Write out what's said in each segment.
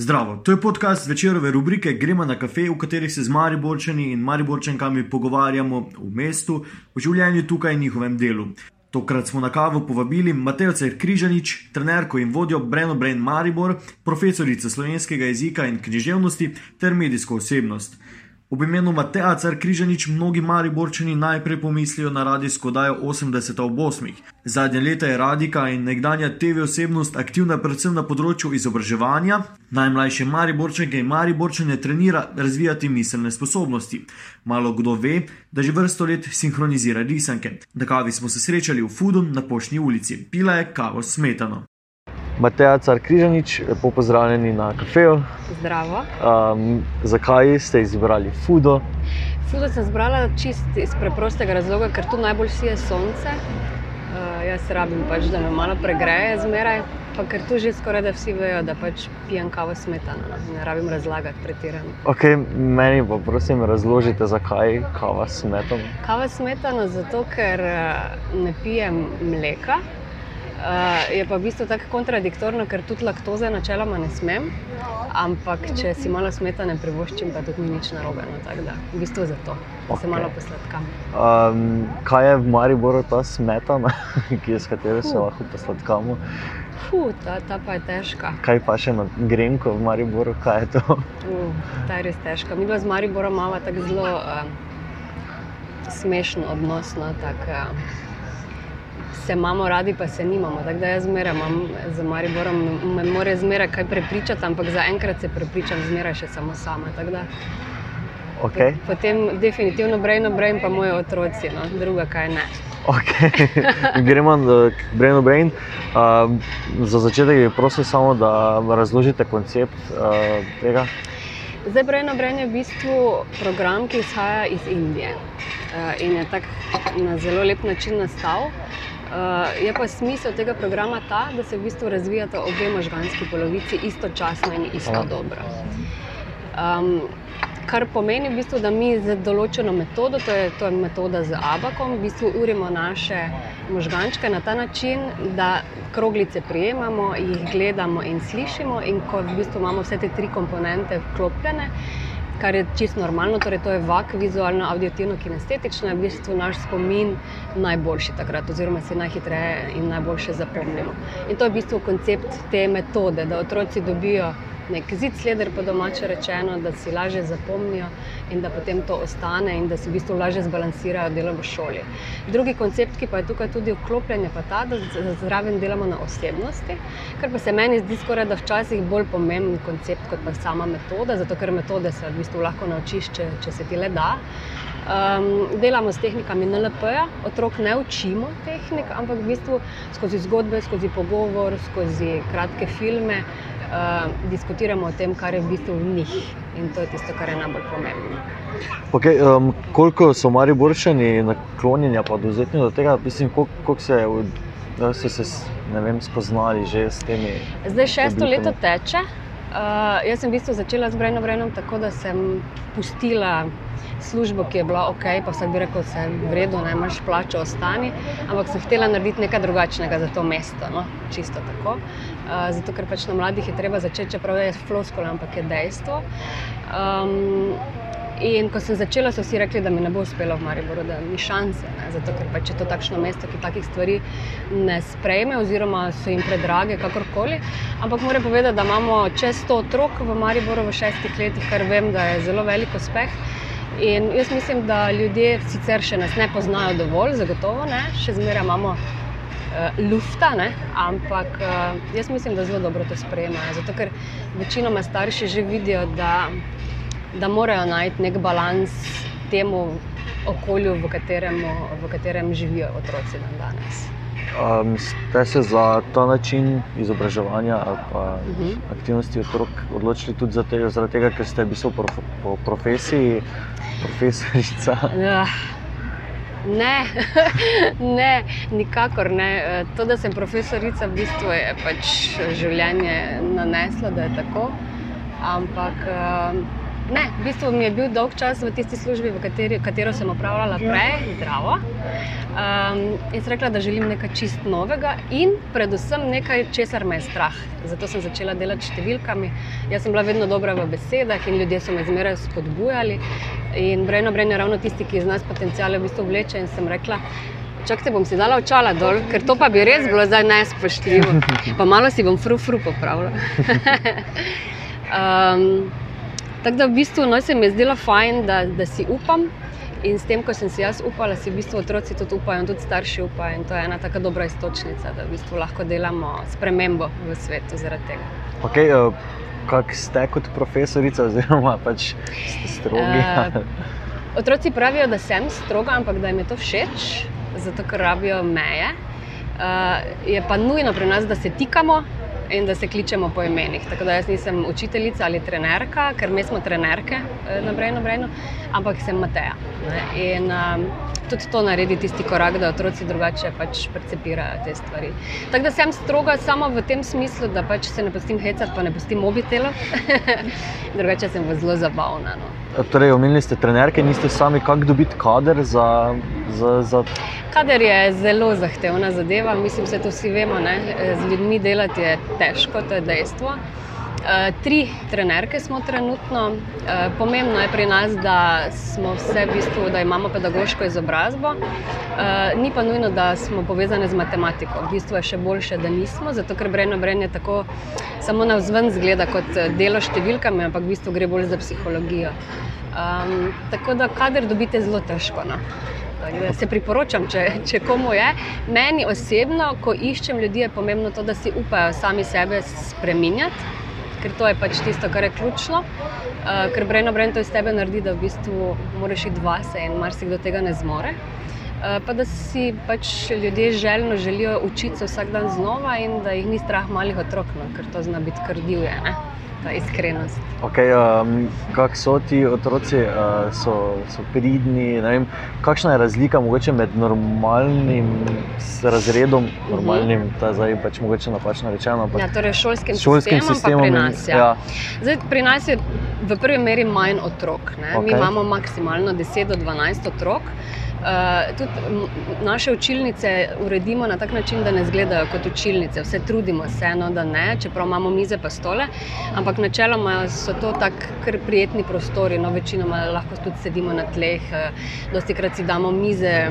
Zdravo, to je podcast večerove rubrike Gremo na kafe, v kateri se z Mariborčani in Mariborčankami pogovarjamo v mestu, v življenju tukaj in njihovem delu. Tokrat smo na kavo povabili Matejo Križanič, trenerko in vodjo Breno Brain Maribor, profesorico slovenskega jezika in književnosti ter medijsko osebnost. Ob imenu Mateja Car Križanič mnogi mariborčani najprej pomislijo na radijsko dajo 80 ob 8. Zadnje leta je radika in nekdanja TV osebnost aktivna predvsem na področju izobraževanja. Najmlajše mariborčanke in mariborčane trenira razvijati miselne sposobnosti. Malo kdo ve, da že vrsto let sinhronizira risanke. Na kavi smo se srečali v Fudu na Pošni ulici. Pila je kavo smetano. Mateja Car Križanič, lepo pozdravljeni na kafeju. Zdravo. Um, zakaj ste izbrali Fudo? Fudo sem izbrala čist iz preprostega razloga, ker tu najbolj sije sonce. Uh, jaz rabim pač, da me malo pregreje zmeraj, pa ker tu že skoraj da vsi vejo, da pač pijem kavo smetano. No. Ne rabim razlagati pretirano. Okay, meni pa prosim razložite, zakaj kava smetano. Kava smetano zato, ker ne pijem mleka. Uh, je pa v bistvu tako kontradiktorno, ker tudi laktoze načeloma ne smem, ampak če si malo smetane privoščim, pa tudi ni nič narobe. No, tako da v bistvu zato okay. se malo posladkam. Um, kaj je v Mariboru ta smetana, s katero se lahko posladkamo? Fu, ta, ta pa je težka. Kaj pa še na Grenko v Mariboru, kaj je to? Uh, ta je res težka. Mi pa z Mariborom imamo tako zelo uh, smešen odnos. No, tak, uh, se imamo radi, pa se nimamo. Tako da jaz zmeraj imam za Mariborom, me more zmeraj kaj prepričati, ampak zaenkrat se prepričam zmeraj še samo sama. Okay. Potem definitivno Brain Brain, pa moji otroci, no, druga kaj ne. Okay. Gremo na Brain Brain. Uh, za začetek je prosim samo, da razložite koncept uh, tega. Zdaj, Brain Brain je v bistvu program, ki izhaja iz Indije uh, in je tako na zelo lep način nastal. Uh, je pa smisel tega programa ta, da se v bistvu razvijata obe možganski polovici istočasno in isto dobro. Um, kar pomeni, v bistvu, da mi z določeno metodo, to je, to je metoda z abakom, v bistvu urimo naše možgančke na ta način, da kroglice prijemamo, jih gledamo in slišimo, in ko v bistvu imamo vse te tri komponente vklopljene kar je čisto normalno, torej to je vak, vizualno, auditivno, kinestetično, je v bistvu naš spomin najboljši takrat, oziroma si najhitreje in najboljše zapomnimo. In to je v bistvu koncept te metode, da otroci dobijo nek zid sleder, po domače rečeno, da si lažje zapomnijo in da potem to ostane in da si v bistvu lažje zbalansirajo delo v šoli. Drugi koncept, ki pa je tukaj tudi vklopljen, je pa ta, da zraven delamo na osebnosti, kar pa se meni zdi skoraj da včasih bolj pomemben koncept kot pa sama metoda, zato ker metode se v bistvu lahko naučiš, če, če se ti le da. Um, delamo s tehnikami NLP-ja, otrok ne učimo tehnik, ampak v bistvu skozi zgodbe, skozi pogovor, skozi kratke filme uh, diskutiramo o tem, kar je v bistvu v njih. In to je tisto, kar je najbolj pomembno. Okay, um, koliko so mari borčani naklonjeni, pa dozetni do tega, mislim, koliko, koliko se, so se vem, spoznali že s temi? Zdaj šesto leto teče. Uh, jaz sem v bistvu začela z Brenom Brenom tako, da sem pustila službo, ki je bila ok, pa vsak bi rekel, da je v redu, da imaš plačo, ostani. Ampak sem htela narediti nekaj drugačnega za to mesto, no? čisto tako. Uh, zato, ker pač na mladih je treba začeti, čeprav je floskola, ampak je dejstvo. Um, In ko sem začela, so vsi rekli, da mi ne bo uspelo v Mariboru, da ni šanse. Ne? Zato, ker pač je to takšno mesto, ki takih stvari ne sprejme, oziroma so jim predrage, kakorkoli. Ampak moram povedati, da imamo čez 100 otrok v Mariboru v šestih letih, kar vem, da je zelo velik uspeh. In jaz mislim, da ljudje sicer še nas ne poznajo dovolj, zagotovo ne, še zmeraj imamo uh, lufta, ne? ampak uh, jaz mislim, da zelo dobro to sprejemajo. Zato, ker večinoma starši že vidijo, da da morajo najti nek balans temu okolju, v katerem, v katerem živijo otroci dan danes. Um, ste se za ta način izobraževanja ali pa uh mhm. -huh. aktivnosti otrok odločili tudi tega, zaradi tega, ker ste bili po, po profesiji profesorica? Ja. Ne, ne, nikakor ne. To, da sem profesorica, v bistvu je pač življenje naneslo, da je tako. Ampak Ne, v bistvu mi je bil dolg čas v tisti službi, v kateri, katero sem opravljala prej, zdravo. Um, in sem rekla, da želim nekaj čist novega in predvsem nekaj, česar me je strah. Zato sem začela delati s številkami. Jaz sem bila vedno dobra v besedah in ljudje so me zmeraj spodbujali. In Brejno Brejno je ravno tisti, ki iz nas potencijale v bistvu vleče. In sem rekla, čakajte, bom si dala očala dol, ker to pa bi res bilo zdaj nespoštljivo. Pa malo si bom fru fru popravila. um, Tako da v bistvu no, se mi je zdelo fajn, da, da si upam. In s tem, ko sem si jaz upala, si v bistvu otroci tudi upajo, tudi starši upajo. In to je ena tako dobra istočnica, da v bistvu lahko delamo spremembo v svetu zaradi tega. Okay, uh, Kaj ste kot profesorica, oziroma pač strogi? Uh, otroci pravijo, da sem stroga, ampak da jim je to všeč, zato ker rabijo meje. Uh, je pa nujno pri nas, da se tikamo, in da se kličemo po imenih. Tako da jaz nisem učiteljica ali trenerka, ker mi smo trenerke eh, na Brejnu, Brejnu, ampak sem Mateja. Ne? In um, tudi to naredi tisti korak, da otroci drugače pač percepirajo te stvari. Tako da sem stroga samo v tem smislu, da pač se ne pustim hecati, pa ne pustim mobitela. drugače sem zelo zabavna. No. Torej, omenili ste trenerke, niste sami, kako dobiti kader za. za, za... Kader je zelo zahtevna zadeva, mislim, da to vsi vemo. Ne? Z ljudmi delati je težko, to je dejstvo. Tri trenerke smo trenutno. Uh, pomembno je pri nas, da vse v bistvu, da imamo pedagoško izobrazbo. Uh, ni pa nujno, da smo povezani z matematiko. V bistvu je še boljše, da nismo, zato ker brejno brejno tako samo na vzven zgleda kot delo s številkami, ampak v bistvu gre bolj za psihologijo. Um, tako da kader dobite zelo težko. No. Se priporočam, če, če komu je. Meni osebno, ko iščem ljudi, je pomembno to, da si upajo sami sebe spremenjati ker to je pač tisto, kar je ključno. Uh, ker brejno brejno to iz tebe naredi, da v bistvu moraš iti vase in marsikdo tega ne zmore. Uh, pa da si pač ljudje željno želijo učiti se vsak dan znova in da jih ni strah malih otrok, no, ker to zna biti kar divje ta iskrenost. Okay, um, Kako so ti otroci, uh, so, so pridni? Kakšna je razlika med normalnim razredom, mhm. normalnim, uh -huh. zdaj pač mogoče napačno rečeno? Ja, torej šolskim, šolskim sistemom, sistemom pri nas. Ja. Ja. Zdaj, pri nas je v prvi meri manj otrok. Okay. Mi imamo maksimalno 10 do 12 otrok. Uh, tudi naše učilnice uredimo na tak način, da ne izgledajo kot učilnice. Vse trudimo se, no, da ne, čeprav imamo mize pa stole. Ampak načeloma so to tako prijetni prostori, no, večinoma lahko tudi sedimo na tleh, uh, dosti krat si damo mize,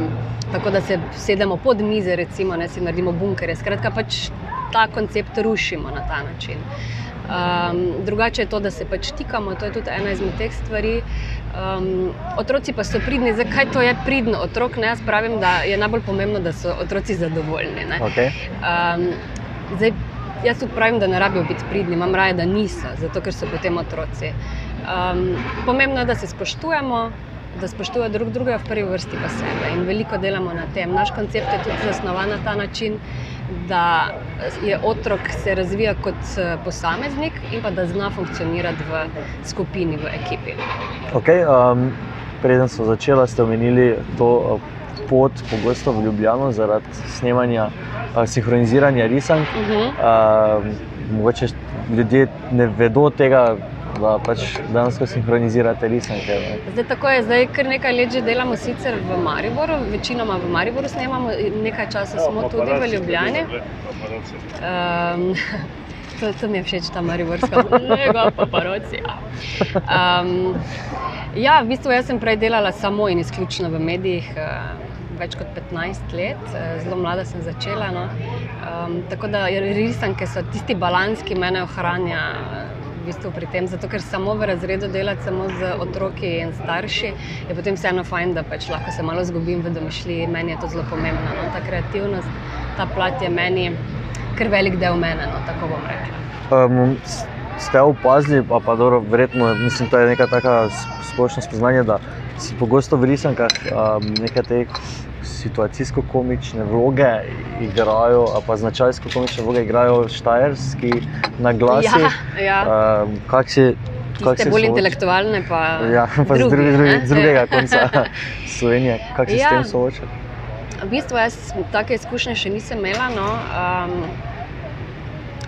tako da se sedemo pod mize, recimo, ne si naredimo bunkere. Skratka, pač ta koncept rušimo na ta način. Um, drugače je to, da se pač tikamo, to je tudi ena izmed teh stvari. Um, otroci pa so pridni, zakaj to je pridno otrok? Ne? Jaz pravim, da je najbolj pomembno, da so otroci zadovoljni. Okay. Um, zdaj, jaz tudi pravim, da ne rabijo biti pridni, imam raje, da niso, zato ker so potem otroci. Um, pomembno je, da se spoštujemo. Da spoštujejo drug drugega, v prvi vrsti pa sebe. In veliko delamo na tem. Naš koncept je tudi zasnovan na ta način, da je otrok se razvija kot eh, posameznik in pa da zna funkcionirati v skupini, v ekipi. Okay, um, preden smo začeli, ste omenili to eh, pot, pogosto v Ljubljano, zaradi snemanja, uh, sinhroniziranja risank. Uh -huh. uh, mogoče ljudje ne vedo tega, da pač dejansko sinhronizirate risanke. Zdaj, tako je, zdaj kar nekaj let že delamo sicer v Mariboru, večinoma v Mariboru snemamo, nekaj časa smo tudi v Ljubljani. Um, to, to mi je všeč, ta mariborska lega, pa parocija. Um, ja, v bistvu jaz sem prej delala samo in izključno v medijih. Uh, Več kot 15 let, eh, zelo mlada sem začela. No. Um, tako da risanke so tisti balans, ki me ohranja bistvu pri tem, zato ker samo v razredu delati samo z otroki in starši, je potem vseeno fajn, da pač lahko se malo zgubim v domišljiji. Meni je to zelo pomembno. No? Ta kreativnost, ta plat je meni kar velik del mene, no? tako bom rekla. Um, ste opazili, pa, pa dobro, verjetno, mislim, to je neka taka splošna spoznanja, da si pogosto v risankah um, nekaj teh situacijsko-komične vloge igrajo, pa značajsko-komične vloge igrajo štajerski na glas. Ja, ja. uh, kak si, kak si bolj sooč? intelektualne, pa, ja, pa drugi, z, drugi, drugi, z drugega konca Slovenije. Kako se ja. s tem soočate? V bistvu jaz take izkušnje še nisem imela. No. Um,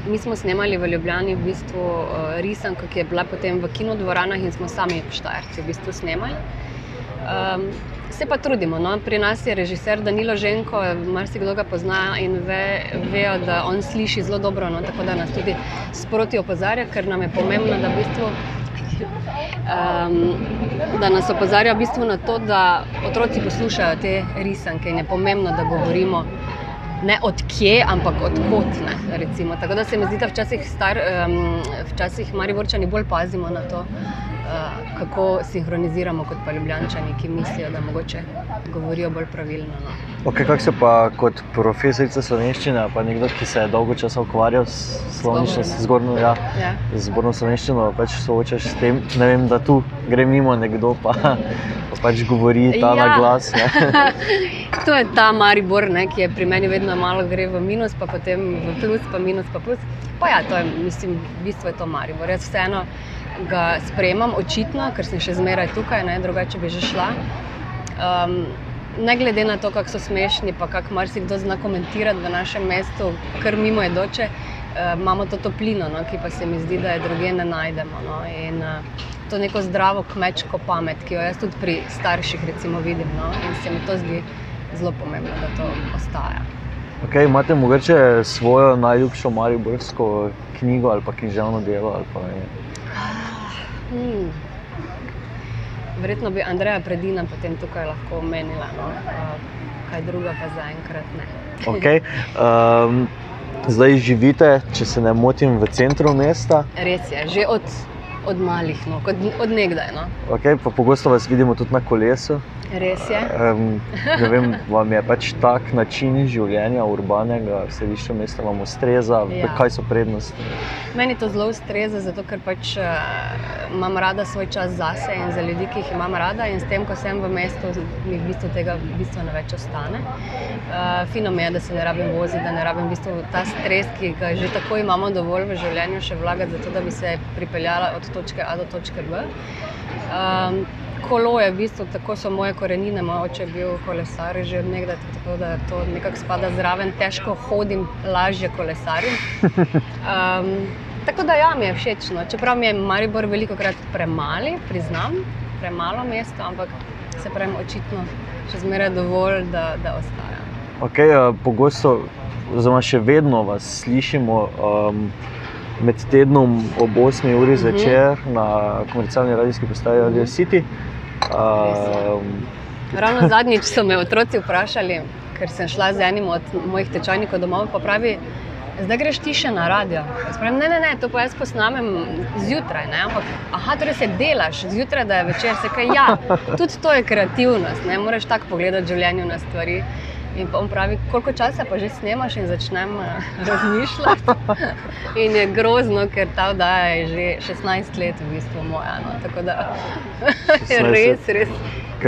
Mi smo snemali v Ljubljani v bistvu uh, risanko, ki je bila potem v kinodvoranah in smo sami štajerci v bistvu snemali. Um, se pa trudimo. No? Pri nas je režiser Danilo Ženko, marsikdo ga pozna in ve, vejo, da on sliši zelo dobro, no? tako da nas tudi sproti opozarja, ker nam je pomembno, da, v bistvu, um, da nas opozarja v bistvu na to, da otroci poslušajo te risanke in je pomembno, da govorimo. Ne odkje, ampak odkot. Tako da se mi zdi, da včasih, star, um, včasih Mariborčani bolj pazimo na to, kako sinhroniziramo kot pa ljubljani, ki mislijo, da mogoče govorijo bolj pravilno. No. Okay, kako se pa kot profesorica slovenščine, pa nekdo, ki se je dolgo časa ukvarjal s zgornjo ja, ja. slovenščino, pač soočaš s tem, vem, da tu gre mimo nekdo, pa, pa pač govori ta ja. glas. to je ta Maribor, ne, ki je pri meni vedno malo gre v minus, pa potem v plus, pa minus, pa plus. Pa ja, to je, mislim, v bistvu je to Maribor. Jaz vseeno ga sprejemam, očitno, ker sem še zmeraj tukaj, ne, drugače bi že šla. Um, ne glede na to, kako so smešni, pa kako marsikdo zna komentirati v našem mestu, kar mimo je doče, uh, imamo to toplino, no, ki pa se mi zdi, da je druge ne najdemo. No, in, uh, To neko zdravo kmečko pamet, ki jo jaz tudi pri starših vidim, no? in se mi to zdi zelo pomembno, da to ostaja. Okay, imate morda svojo najljubšo mariborsko knjigo ali pa književno delo? Ali pa Hmm. Verjetno bi Andreja Predina potem tukaj lahko omenila, no? kaj druga pa zaenkrat ne. okay. um, zdaj živite, če se ne motim, v centru mesta. Res je, že od, od malih, no? od, od nekdaj. No? Okay, pogosto vas vidimo tudi na kolesu. Res je. Um, vem, vam je pač tak način življenja, urbanega, vse više mesta vam ustreza. Ja. Kaj so prednosti? Meni to zelo ustreza, zato ker pač uh, imam rada svoj čas zase in za ljudi, ki jih imam rada. In s tem, ko sem v mestu, mi v bistvu tega bistveno več ostane. Uh, fino mi je, da se ne rabim voziti, da ne rabim v bistvu ta stres, ki ga že tako imamo dovolj v življenju, še vlagati, zato, da bi se pripeljala od točke A do točke B. Um, kolo je v bistvu tako so moje korenine, moj oče je bil kolesar že od nekdaj, tako da to nekako spada zraven, težko hodim, lažje kolesarim. Um, tako da ja, mi je všeč. No. Čeprav mi je Maribor veliko krat premali, priznam, premalo mesto, ampak se pravi, očitno še zmeraj dovolj, da, da ostaja. Okay, uh, pogosto, oziroma še vedno vas slišimo. Um, Med tednom ob 8. uri mhm. zvečer uh -huh. na komercialni radijski postaji Radio City. Um, Ravno zadnjič so me otroci vprašali, ker sem šla z enim od mojih tečajnikov domov, pa pravi, zdaj greš ti še na radio. Pravim, ne, ne, ne, to pa jaz posnamem zjutraj. Ne? Ampak, aha, torej se delaš zjutraj, da je večer. Se kaj, ja, tudi to je kreativnost, ne moreš tako pogledati življenju na stvari. In pa on pravi, koliko časa pa že snemaš in začnem uh, razmišljati. in je grozno, ker ta vdaja je že 16 let, v bistvu moja. No? Tako da je res, res.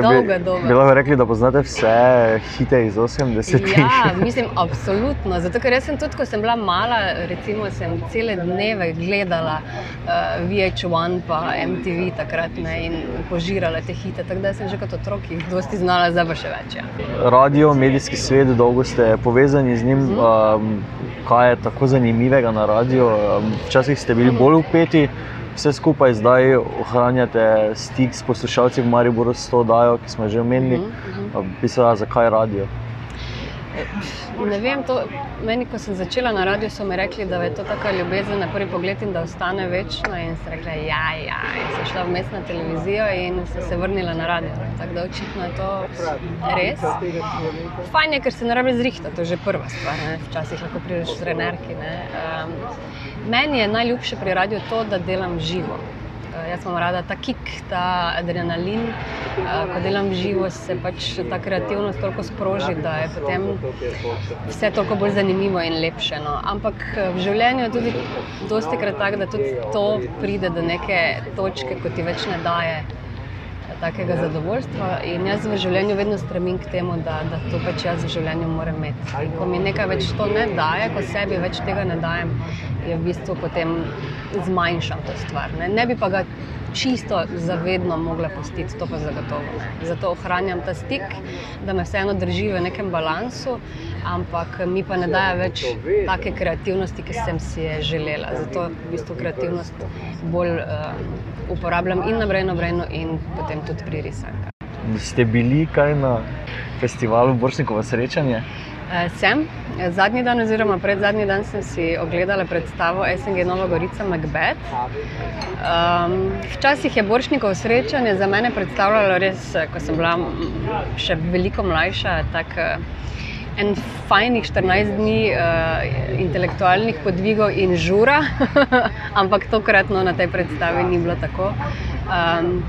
Dolga, dolga. Bi lahko rekli, da poznate vse hite iz 80-ih? Ja, mislim, absolutno. Zato, ker sem tudi, ko sem bila mala, recimo, sem cele dneve gledala uh, VH1 in MTV takrat ne, in požirala te hite. Tako da sem že kot otrok jih dosti znala, zdaj pa še več. Ja. Radio, medijski svet, dolgo ste povezani z njim. Mhm. Um, kaj je tako zanimivega na radiju? Um, včasih ste bili bolj upeti vse skupaj zdaj ohranjate stik s poslušalci v Mariboru s to oddajo, ki smo že omenili, uh -huh, uh pisala, zakaj radio. Ne vem, to, meni, ko sem začela na radiju, so mi rekli, da je to tako ljubezen na prvi pogled in da ostane večno. In sem rekla, ja, ja. In sem šla vmes na televizijo in sem se vrnila na radio. Tako da očitno je to res. Fajn je, ker se ne rabi zrihtati, to je že prva stvar. Ne? Včasih lahko prideš s trenerki. Um, Meni je najljubše pri radiju to, da delam živo. Uh, jaz imam rada ta kick, ta adrenalin. Uh, ko delam živo, se pač ta kreativnost toliko sproži, da je potem vse toliko bolj zanimivo in lepše. No. Ampak eh, v življenju je tudi dosti krat tako, da tudi to pride do neke točke, ko ti več ne daje takega zadovoljstva. In jaz v življenju vedno stremim k temu, da, da to pač jaz v življenju moram imeti. In ko mi nekaj več to ne daje, ko sebi več tega ne dajem, je v bistvu potem zmanjšam to stvar. Ne, ne bi pa ga čisto zavedno mogla postiti, to pa zagotovo ne. Zato ohranjam ta stik, da me vseeno drži v nekem balansu, ampak mi pa ne daje več take kreativnosti, ki sem si je želela. Zato v bistvu kreativnost bolj uh, uporabljam in na brejno brejno, in potem tudi pri risanju. Ste bili kaj na festivalu Borsnikova srečanja? E, sem. Zadnji dan, oziroma pred zadnji dan, sem si ogledala predstavo SNG Nova Gorica Macbeth. Um, včasih je Borsnikov srečanje za mene predstavljalo res, ko sem bila še veliko mlajša. Tak, En fajnih 14 dni uh, intelektualnih podvigov in žura, ampak tokratno na tej predstavi ni bilo tako. Um,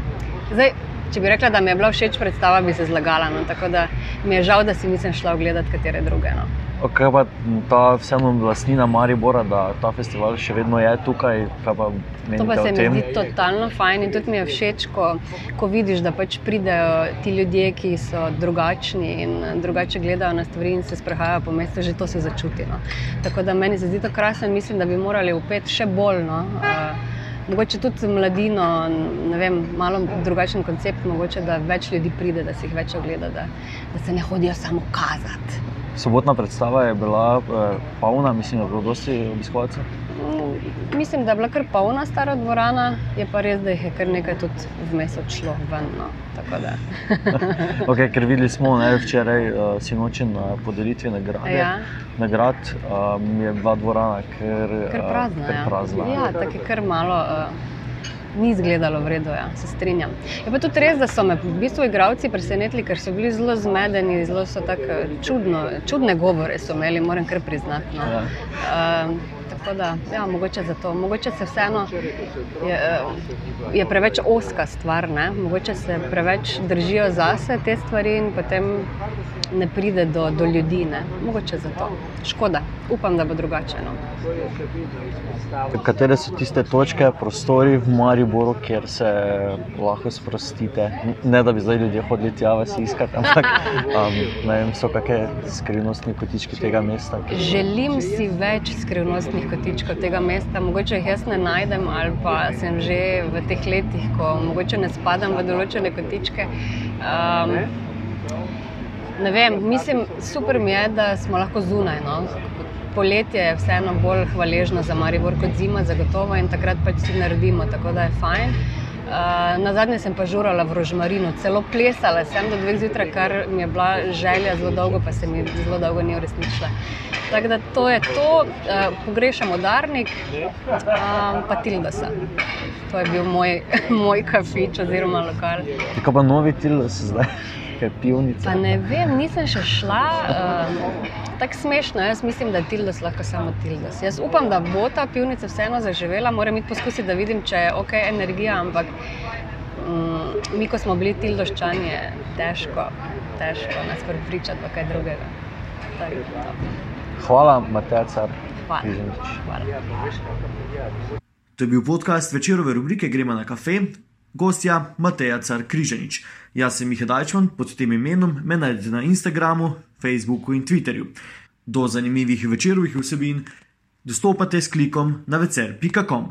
zdaj, če bi rekla, da mi je bila všeč predstava, bi se zlagala. No, tako da mi je žal, da si nisem šla ogledati katere druge. No. Kaj pa ta vseeno vlastnina Maribora, da ta festival še vedno je tukaj? To pa se mi zdi totalno fajn in tudi mi je všeč, ko, ko vidiš, da pač pridejo ti ljudje, ki so drugačni in drugače gledajo na stvari in se sprehajajo po mestu, že to se začuti. No. Tako da meni se zdi to krasno in mislim, da bi morali upeti še bolj. No. Uh, Mogoče tudi mladino, vem, malo drugačen koncept, mogoče da več ljudi pride, da se jih več ogleda, da, da se ne hodijo samo kazati. Sobotna predstava je bila eh, polna, mislim, da je bilo dosti obiskovalcev. Mm, mislim, da je bila kar polna stara dvorana, je pa res, da jih je kar nekaj tudi vmes odšlo ven. No. okay, ker videli smo ne, včeraj, uh, sinoči na podelitvi nagrade. Ja. Nagrad um, je bila dvorana kar, kar prazna. Uh, kar prazna. Ja, ja tako je kar malo. Uh, ni izgledalo v redu, ja, se strinjam. Je pa tudi res, da so me v bistvu igravci presenetili, ker so bili zelo zmedeni, zelo so tako čudno, čudne govore so imeli, moram kar priznati. No. Ja. Uh, tako da, ja, mogoče zato, mogoče se vseeno je, je preveč oska stvar, ne? mogoče se preveč držijo zase te stvari in potem ne pride do, do ljudi. Ne? Mogoče zato. Škoda, upam, da bo drugače. No. Katere so tiste točke, prostori v Mariboru, kjer se lahko sprostite? Ne da bi zdaj ljudje hodili tja, vas iskati, ampak um, ne vem, so kakšne skrivnostne kotičke tega mesta. Želim si več skrivnostnih kotičkov tega mesta, mogoče jih jaz ne najdem, ali pa sem že v teh letih, ko mogoče ne spadam v določene kotičke. Um, Ne vem, mislim, super mi je, da smo lahko zunaj. No. Poletje je vseeno bolj hvaležno za Maribor kot zima, zagotovo in takrat pač si naredimo, tako da je fajn. Uh, na zadnje sem pa žurala v Rožmarinu, celo plesala sem do dveh zjutraj, kar mi je bila želja zelo dolgo, pa se mi zelo dolgo ni uresničila. Tako da to je to, uh, pogrešam udarnik, uh, pa Tildosa. To je bil moj, moj kafič oziroma lokal. Kako pa novi Tildos zdaj? Neke pivnice? Pa ne vem, nisem še šla. Um, Tako smešno, jaz mislim, da je Tildos lahko samo Tildos. Jaz upam, da bo ta pivnica vseeno zaživela, moram iti poskusiti, da vidim, če je ok energija, ampak um, mi, ko smo bili Tildoščani, je težko, težko nas prepričati v kaj drugega. Hvala, Mateja. Hvala. Hvala. To je bil podcast večerove rubrike Gremo na kafe, gostja Mateja Car Križanič. Jaz sem Miha Dajčman, pod tem imenom me najdete na Instagramu, Facebooku in Twitterju. Do zanimivih večerovih vsebin dostopate s klikom na vecer.com.